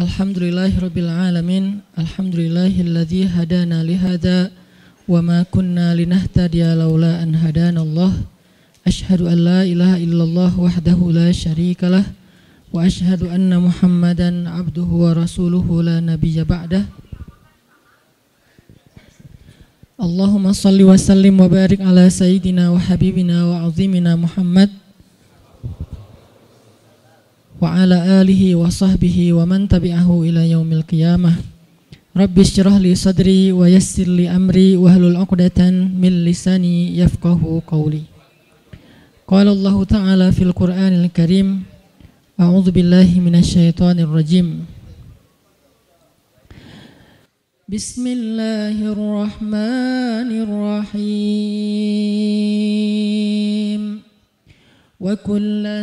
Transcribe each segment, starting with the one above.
Alhamdulillahirrabbilalamin Alhamdulillahilladzi hadana lihada Wa ma kunna linahtadiya an la ilaha Wa ashhadu anna muhammadan abduhu wa rasuluhu la nabiyya Allahumma salli wa sallim wa barik ala sayyidina wa habibina wa azimina Muhammad وعلى آله وصحبه ومن تبعه إلى يوم القيامة. رب اشرح لي صدري ويسر لي أمري وهل العقدة من لساني يفقه قولي. قال الله تعالى في القرآن الكريم أعوذ بالله من الشيطان الرجيم. بسم الله الرحمن الرحيم. وكلا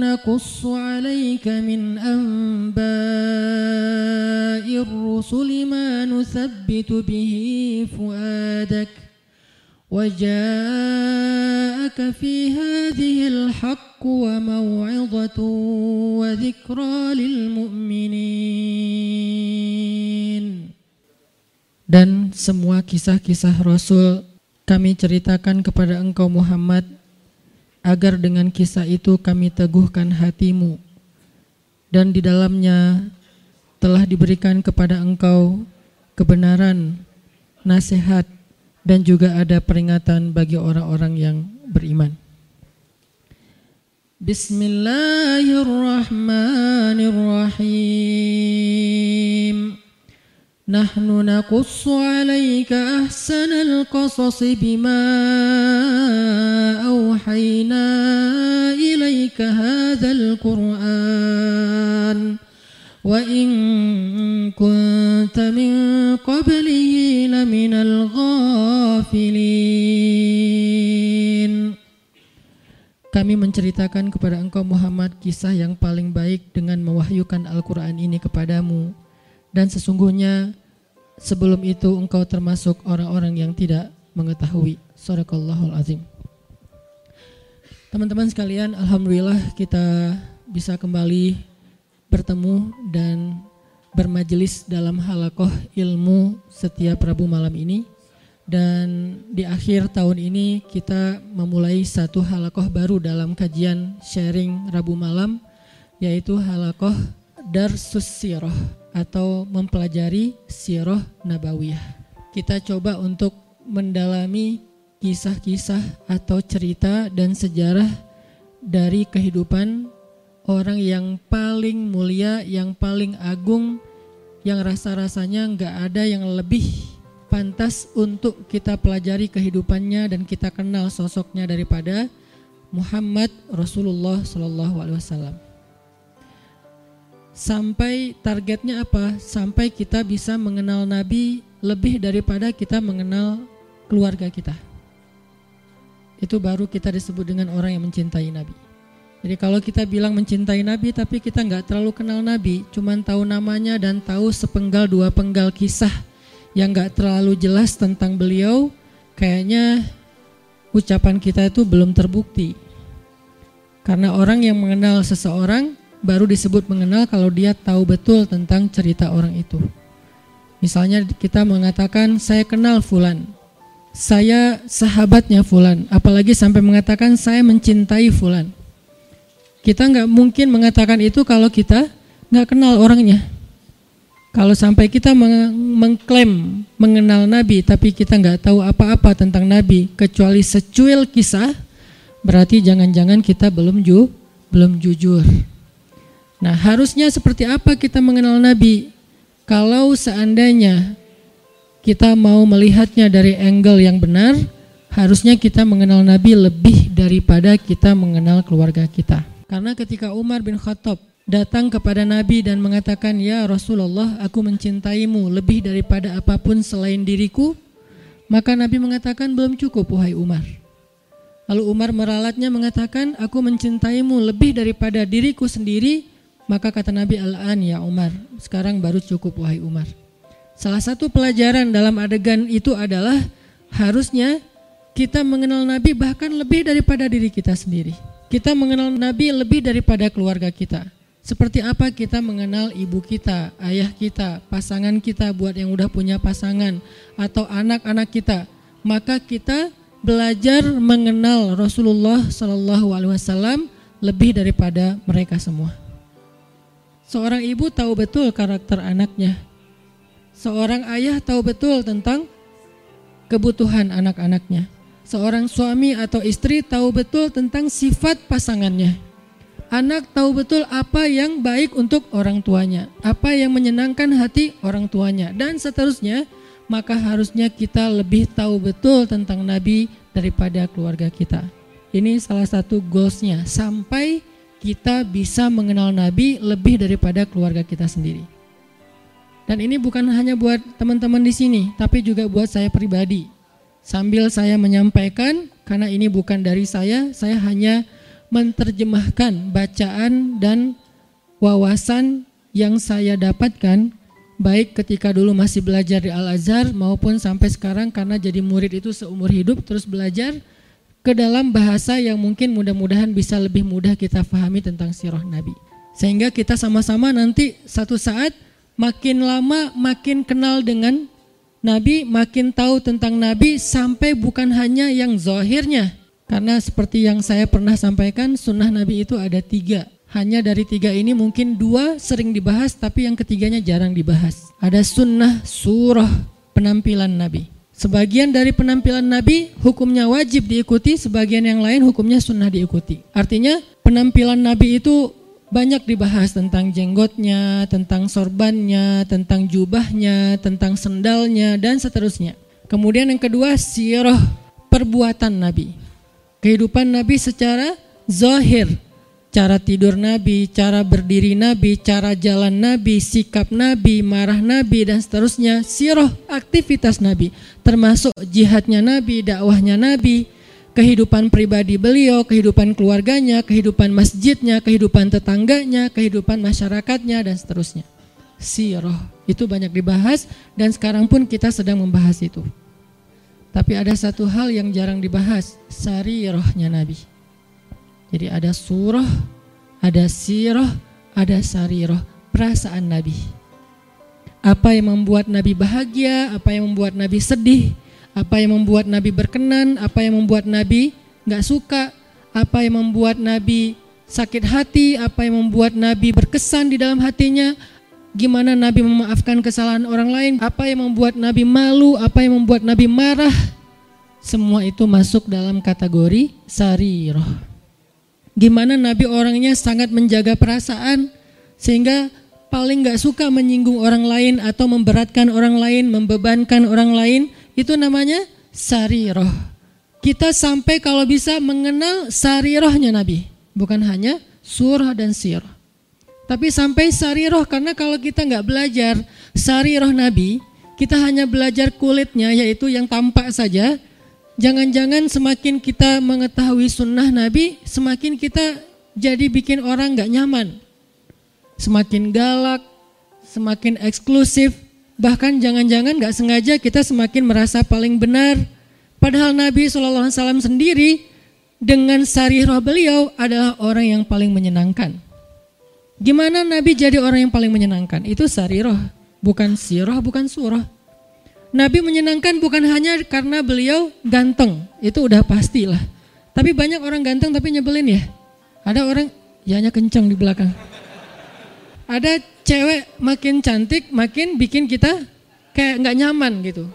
نقص عليك من أنباء الرسل ما نثبت به فؤادك وجاءك في هذه الحق وموعظة وذكرى للمؤمنين Dan semua kisah-kisah Rasul kami ceritakan kepada engkau Muhammad agar dengan kisah itu kami teguhkan hatimu dan di dalamnya telah diberikan kepada engkau kebenaran, nasihat dan juga ada peringatan bagi orang-orang yang beriman. Bismillahirrahmanirrahim. نحن نقص عليك أحسن القصص بما أوحينا إليك هذا القرآن وإن كنت من قبله لمن الغافلين Kami menceritakan kepada engkau Muhammad kisah yang paling baik dengan mewahyukan Al-Quran ini kepadamu. Dan sesungguhnya sebelum itu engkau termasuk orang-orang yang tidak mengetahui. Sadaqallahul azim. Teman-teman sekalian, alhamdulillah kita bisa kembali bertemu dan bermajelis dalam halakoh ilmu setiap Rabu malam ini. Dan di akhir tahun ini kita memulai satu halakoh baru dalam kajian sharing Rabu malam, yaitu halakoh Darsus Sirah atau mempelajari sirah nabawiyah. Kita coba untuk mendalami kisah-kisah atau cerita dan sejarah dari kehidupan orang yang paling mulia, yang paling agung, yang rasa-rasanya nggak ada yang lebih pantas untuk kita pelajari kehidupannya dan kita kenal sosoknya daripada Muhammad Rasulullah Sallallahu Alaihi Wasallam sampai targetnya apa? Sampai kita bisa mengenal Nabi lebih daripada kita mengenal keluarga kita. Itu baru kita disebut dengan orang yang mencintai Nabi. Jadi kalau kita bilang mencintai Nabi tapi kita nggak terlalu kenal Nabi, cuman tahu namanya dan tahu sepenggal dua penggal kisah yang nggak terlalu jelas tentang beliau, kayaknya ucapan kita itu belum terbukti. Karena orang yang mengenal seseorang baru disebut mengenal kalau dia tahu betul tentang cerita orang itu. Misalnya kita mengatakan saya kenal fulan. Saya sahabatnya fulan, apalagi sampai mengatakan saya mencintai fulan. Kita nggak mungkin mengatakan itu kalau kita nggak kenal orangnya. Kalau sampai kita mengklaim mengenal Nabi tapi kita nggak tahu apa-apa tentang Nabi kecuali secuil kisah, berarti jangan-jangan kita belum ju belum jujur. Nah, harusnya seperti apa kita mengenal Nabi? Kalau seandainya kita mau melihatnya dari angle yang benar, harusnya kita mengenal Nabi lebih daripada kita mengenal keluarga kita. Karena ketika Umar bin Khattab datang kepada Nabi dan mengatakan, "Ya Rasulullah, aku mencintaimu lebih daripada apa pun selain diriku." Maka Nabi mengatakan, "Belum cukup wahai Umar." Lalu Umar meralatnya mengatakan, "Aku mencintaimu lebih daripada diriku sendiri." Maka kata Nabi Al-An ya Umar, sekarang baru cukup wahai Umar. Salah satu pelajaran dalam adegan itu adalah harusnya kita mengenal Nabi bahkan lebih daripada diri kita sendiri. Kita mengenal Nabi lebih daripada keluarga kita. Seperti apa kita mengenal ibu kita, ayah kita, pasangan kita buat yang udah punya pasangan atau anak-anak kita, maka kita belajar mengenal Rasulullah Shallallahu Alaihi Wasallam lebih daripada mereka semua. Seorang ibu tahu betul karakter anaknya. Seorang ayah tahu betul tentang kebutuhan anak-anaknya. Seorang suami atau istri tahu betul tentang sifat pasangannya Anak tahu betul apa yang baik untuk orang tuanya, apa yang menyenangkan hati orang tuanya, dan seterusnya. Maka harusnya kita lebih tahu betul tentang Nabi daripada keluarga kita. Ini salah satu goalsnya, sampai kita bisa mengenal Nabi lebih daripada keluarga kita sendiri. Dan ini bukan hanya buat teman-teman di sini, tapi juga buat saya pribadi. Sambil saya menyampaikan, karena ini bukan dari saya, saya hanya menerjemahkan bacaan dan wawasan yang saya dapatkan baik ketika dulu masih belajar di Al-Azhar maupun sampai sekarang karena jadi murid itu seumur hidup terus belajar ke dalam bahasa yang mungkin mudah-mudahan bisa lebih mudah kita fahami tentang sirah Nabi. Sehingga kita sama-sama nanti satu saat makin lama makin kenal dengan Nabi, makin tahu tentang Nabi sampai bukan hanya yang zahirnya, karena seperti yang saya pernah sampaikan, sunnah Nabi itu ada tiga. Hanya dari tiga ini mungkin dua sering dibahas, tapi yang ketiganya jarang dibahas. Ada sunnah surah penampilan Nabi. Sebagian dari penampilan Nabi hukumnya wajib diikuti, sebagian yang lain hukumnya sunnah diikuti. Artinya penampilan Nabi itu banyak dibahas tentang jenggotnya, tentang sorbannya, tentang jubahnya, tentang sendalnya, dan seterusnya. Kemudian yang kedua, sirah perbuatan Nabi kehidupan Nabi secara zahir. Cara tidur Nabi, cara berdiri Nabi, cara jalan Nabi, sikap Nabi, marah Nabi dan seterusnya. Sirah aktivitas Nabi, termasuk jihadnya Nabi, dakwahnya Nabi, kehidupan pribadi beliau, kehidupan keluarganya, kehidupan masjidnya, kehidupan tetangganya, kehidupan masyarakatnya dan seterusnya. Sirah itu banyak dibahas dan sekarang pun kita sedang membahas itu. Tapi ada satu hal yang jarang dibahas, sarirahnya Nabi. Jadi ada surah, ada sirah, ada sarirah, perasaan Nabi. Apa yang membuat Nabi bahagia, apa yang membuat Nabi sedih, apa yang membuat Nabi berkenan, apa yang membuat Nabi nggak suka, apa yang membuat Nabi sakit hati, apa yang membuat Nabi berkesan di dalam hatinya, gimana Nabi memaafkan kesalahan orang lain, apa yang membuat Nabi malu, apa yang membuat Nabi marah, semua itu masuk dalam kategori sariroh. Gimana Nabi orangnya sangat menjaga perasaan sehingga paling nggak suka menyinggung orang lain atau memberatkan orang lain, membebankan orang lain, itu namanya sariroh. Kita sampai kalau bisa mengenal sarirohnya Nabi, bukan hanya surah dan sirah. Tapi sampai sariroh karena kalau kita nggak belajar sariroh Nabi, kita hanya belajar kulitnya yaitu yang tampak saja. Jangan-jangan semakin kita mengetahui sunnah Nabi, semakin kita jadi bikin orang nggak nyaman. Semakin galak, semakin eksklusif, bahkan jangan-jangan nggak sengaja kita semakin merasa paling benar. Padahal Nabi SAW sendiri dengan sariroh beliau adalah orang yang paling menyenangkan. Gimana Nabi jadi orang yang paling menyenangkan? Itu sariroh, bukan siroh, bukan surah. Nabi menyenangkan bukan hanya karena beliau ganteng, itu udah pastilah. Tapi banyak orang ganteng tapi nyebelin ya. Ada orang, ya hanya kencang di belakang. Ada cewek makin cantik, makin bikin kita kayak nggak nyaman gitu.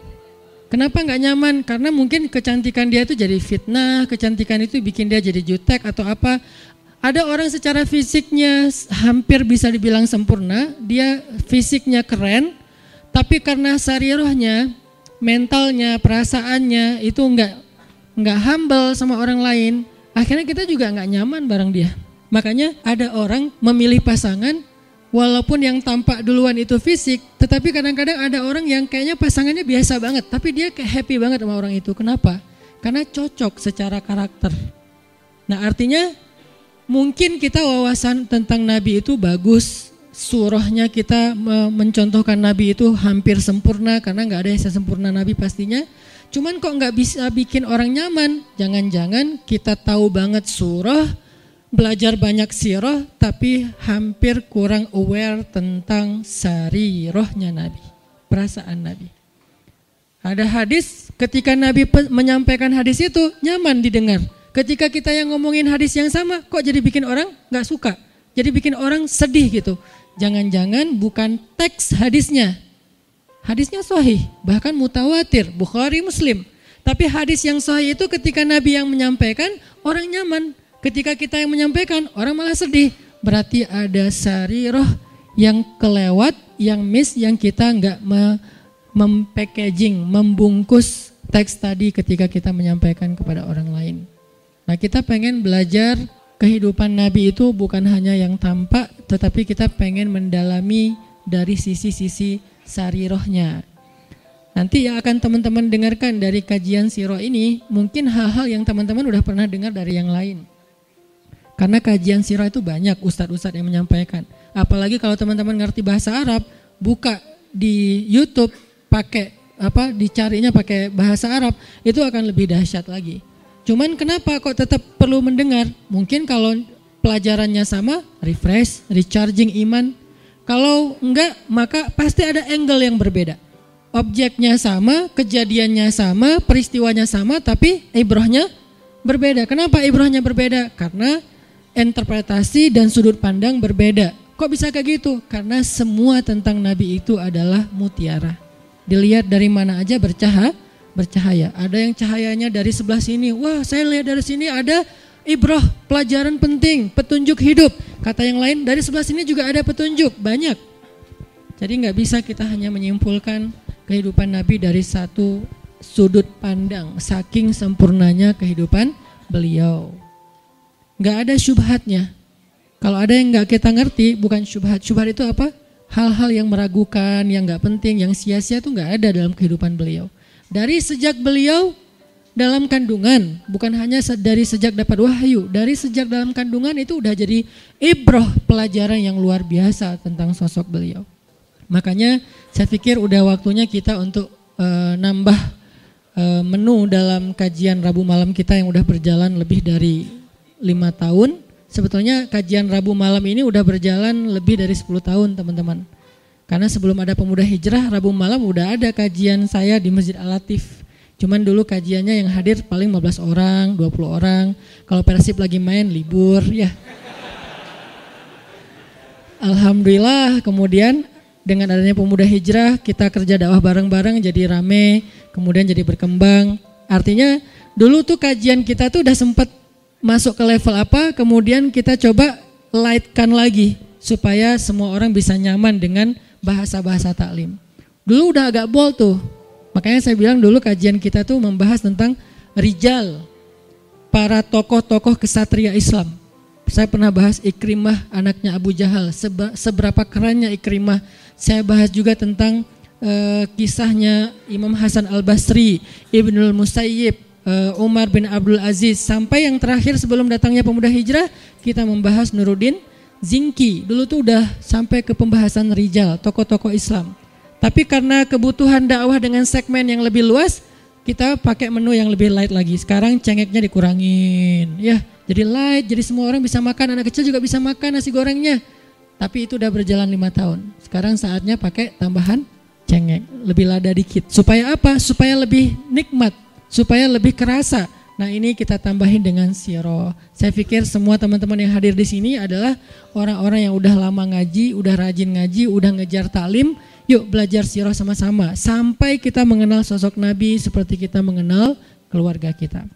Kenapa nggak nyaman? Karena mungkin kecantikan dia itu jadi fitnah, kecantikan itu bikin dia jadi jutek atau apa. Ada orang secara fisiknya hampir bisa dibilang sempurna, dia fisiknya keren, tapi karena sarirohnya, mentalnya, perasaannya itu enggak enggak humble sama orang lain, akhirnya kita juga enggak nyaman bareng dia. Makanya ada orang memilih pasangan walaupun yang tampak duluan itu fisik, tetapi kadang-kadang ada orang yang kayaknya pasangannya biasa banget, tapi dia happy banget sama orang itu. Kenapa? Karena cocok secara karakter. Nah artinya mungkin kita wawasan tentang Nabi itu bagus, surahnya kita mencontohkan Nabi itu hampir sempurna karena nggak ada yang sempurna Nabi pastinya. Cuman kok nggak bisa bikin orang nyaman? Jangan-jangan kita tahu banget surah, belajar banyak sirah tapi hampir kurang aware tentang sarirohnya Nabi, perasaan Nabi. Ada hadis ketika Nabi menyampaikan hadis itu nyaman didengar. Ketika kita yang ngomongin hadis yang sama kok jadi bikin orang nggak suka. Jadi bikin orang sedih gitu. Jangan-jangan bukan teks hadisnya. Hadisnya sahih, bahkan mutawatir, Bukhari Muslim. Tapi hadis yang sahih itu ketika Nabi yang menyampaikan orang nyaman. Ketika kita yang menyampaikan, orang malah sedih. Berarti ada sariroh yang kelewat, yang miss, yang kita nggak mempackaging, membungkus teks tadi ketika kita menyampaikan kepada orang lain. Nah kita pengen belajar kehidupan Nabi itu bukan hanya yang tampak, tetapi kita pengen mendalami dari sisi-sisi sarirohnya. Nanti yang akan teman-teman dengarkan dari kajian siroh ini, mungkin hal-hal yang teman-teman udah pernah dengar dari yang lain. Karena kajian sirah itu banyak ustadz-ustadz yang menyampaikan. Apalagi kalau teman-teman ngerti bahasa Arab, buka di YouTube pakai apa dicarinya pakai bahasa Arab itu akan lebih dahsyat lagi. Cuman kenapa kok tetap perlu mendengar? Mungkin kalau pelajarannya sama, refresh, recharging iman. Kalau enggak, maka pasti ada angle yang berbeda. Objeknya sama, kejadiannya sama, peristiwanya sama, tapi ibrohnya berbeda. Kenapa ibrohnya berbeda? Karena interpretasi dan sudut pandang berbeda. Kok bisa kayak gitu? Karena semua tentang Nabi itu adalah mutiara. Dilihat dari mana aja bercahaya, bercahaya. Ada yang cahayanya dari sebelah sini. Wah, saya lihat dari sini ada ibroh, pelajaran penting, petunjuk hidup. Kata yang lain, dari sebelah sini juga ada petunjuk, banyak. Jadi nggak bisa kita hanya menyimpulkan kehidupan Nabi dari satu sudut pandang, saking sempurnanya kehidupan beliau nggak ada syubhatnya. Kalau ada yang nggak kita ngerti, bukan syubhat. Syubhat itu apa? Hal-hal yang meragukan, yang nggak penting, yang sia-sia itu nggak ada dalam kehidupan beliau. Dari sejak beliau dalam kandungan, bukan hanya dari sejak dapat wahyu, dari sejak dalam kandungan itu udah jadi ibroh pelajaran yang luar biasa tentang sosok beliau. Makanya saya pikir udah waktunya kita untuk uh, nambah uh, menu dalam kajian Rabu malam kita yang udah berjalan lebih dari lima tahun. Sebetulnya kajian Rabu malam ini udah berjalan lebih dari 10 tahun teman-teman. Karena sebelum ada pemuda hijrah, Rabu malam udah ada kajian saya di Masjid Al-Latif. Cuman dulu kajiannya yang hadir paling 15 orang, 20 orang. Kalau Persib lagi main libur ya. Alhamdulillah kemudian dengan adanya pemuda hijrah kita kerja dakwah bareng-bareng jadi rame, kemudian jadi berkembang. Artinya dulu tuh kajian kita tuh udah sempat masuk ke level apa, kemudian kita coba lightkan lagi supaya semua orang bisa nyaman dengan bahasa-bahasa taklim. Dulu udah agak bold tuh, makanya saya bilang dulu kajian kita tuh membahas tentang rijal, para tokoh-tokoh kesatria Islam. Saya pernah bahas Ikrimah anaknya Abu Jahal, seberapa kerennya Ikrimah. Saya bahas juga tentang uh, kisahnya Imam Hasan Al Basri, Ibnul Musayyib, uh, Umar bin Abdul Aziz sampai yang terakhir sebelum datangnya pemuda hijrah kita membahas Nuruddin Zinki. Dulu tuh udah sampai ke pembahasan rijal, tokoh-tokoh Islam. Tapi karena kebutuhan dakwah dengan segmen yang lebih luas, kita pakai menu yang lebih light lagi. Sekarang cengeknya dikurangin, ya. Jadi light, jadi semua orang bisa makan, anak kecil juga bisa makan nasi gorengnya. Tapi itu udah berjalan lima tahun. Sekarang saatnya pakai tambahan cengek, lebih lada dikit. Supaya apa? Supaya lebih nikmat supaya lebih kerasa. Nah ini kita tambahin dengan siro. Saya pikir semua teman-teman yang hadir di sini adalah orang-orang yang udah lama ngaji, udah rajin ngaji, udah ngejar taklim. Yuk belajar siro sama-sama sampai kita mengenal sosok Nabi seperti kita mengenal keluarga kita.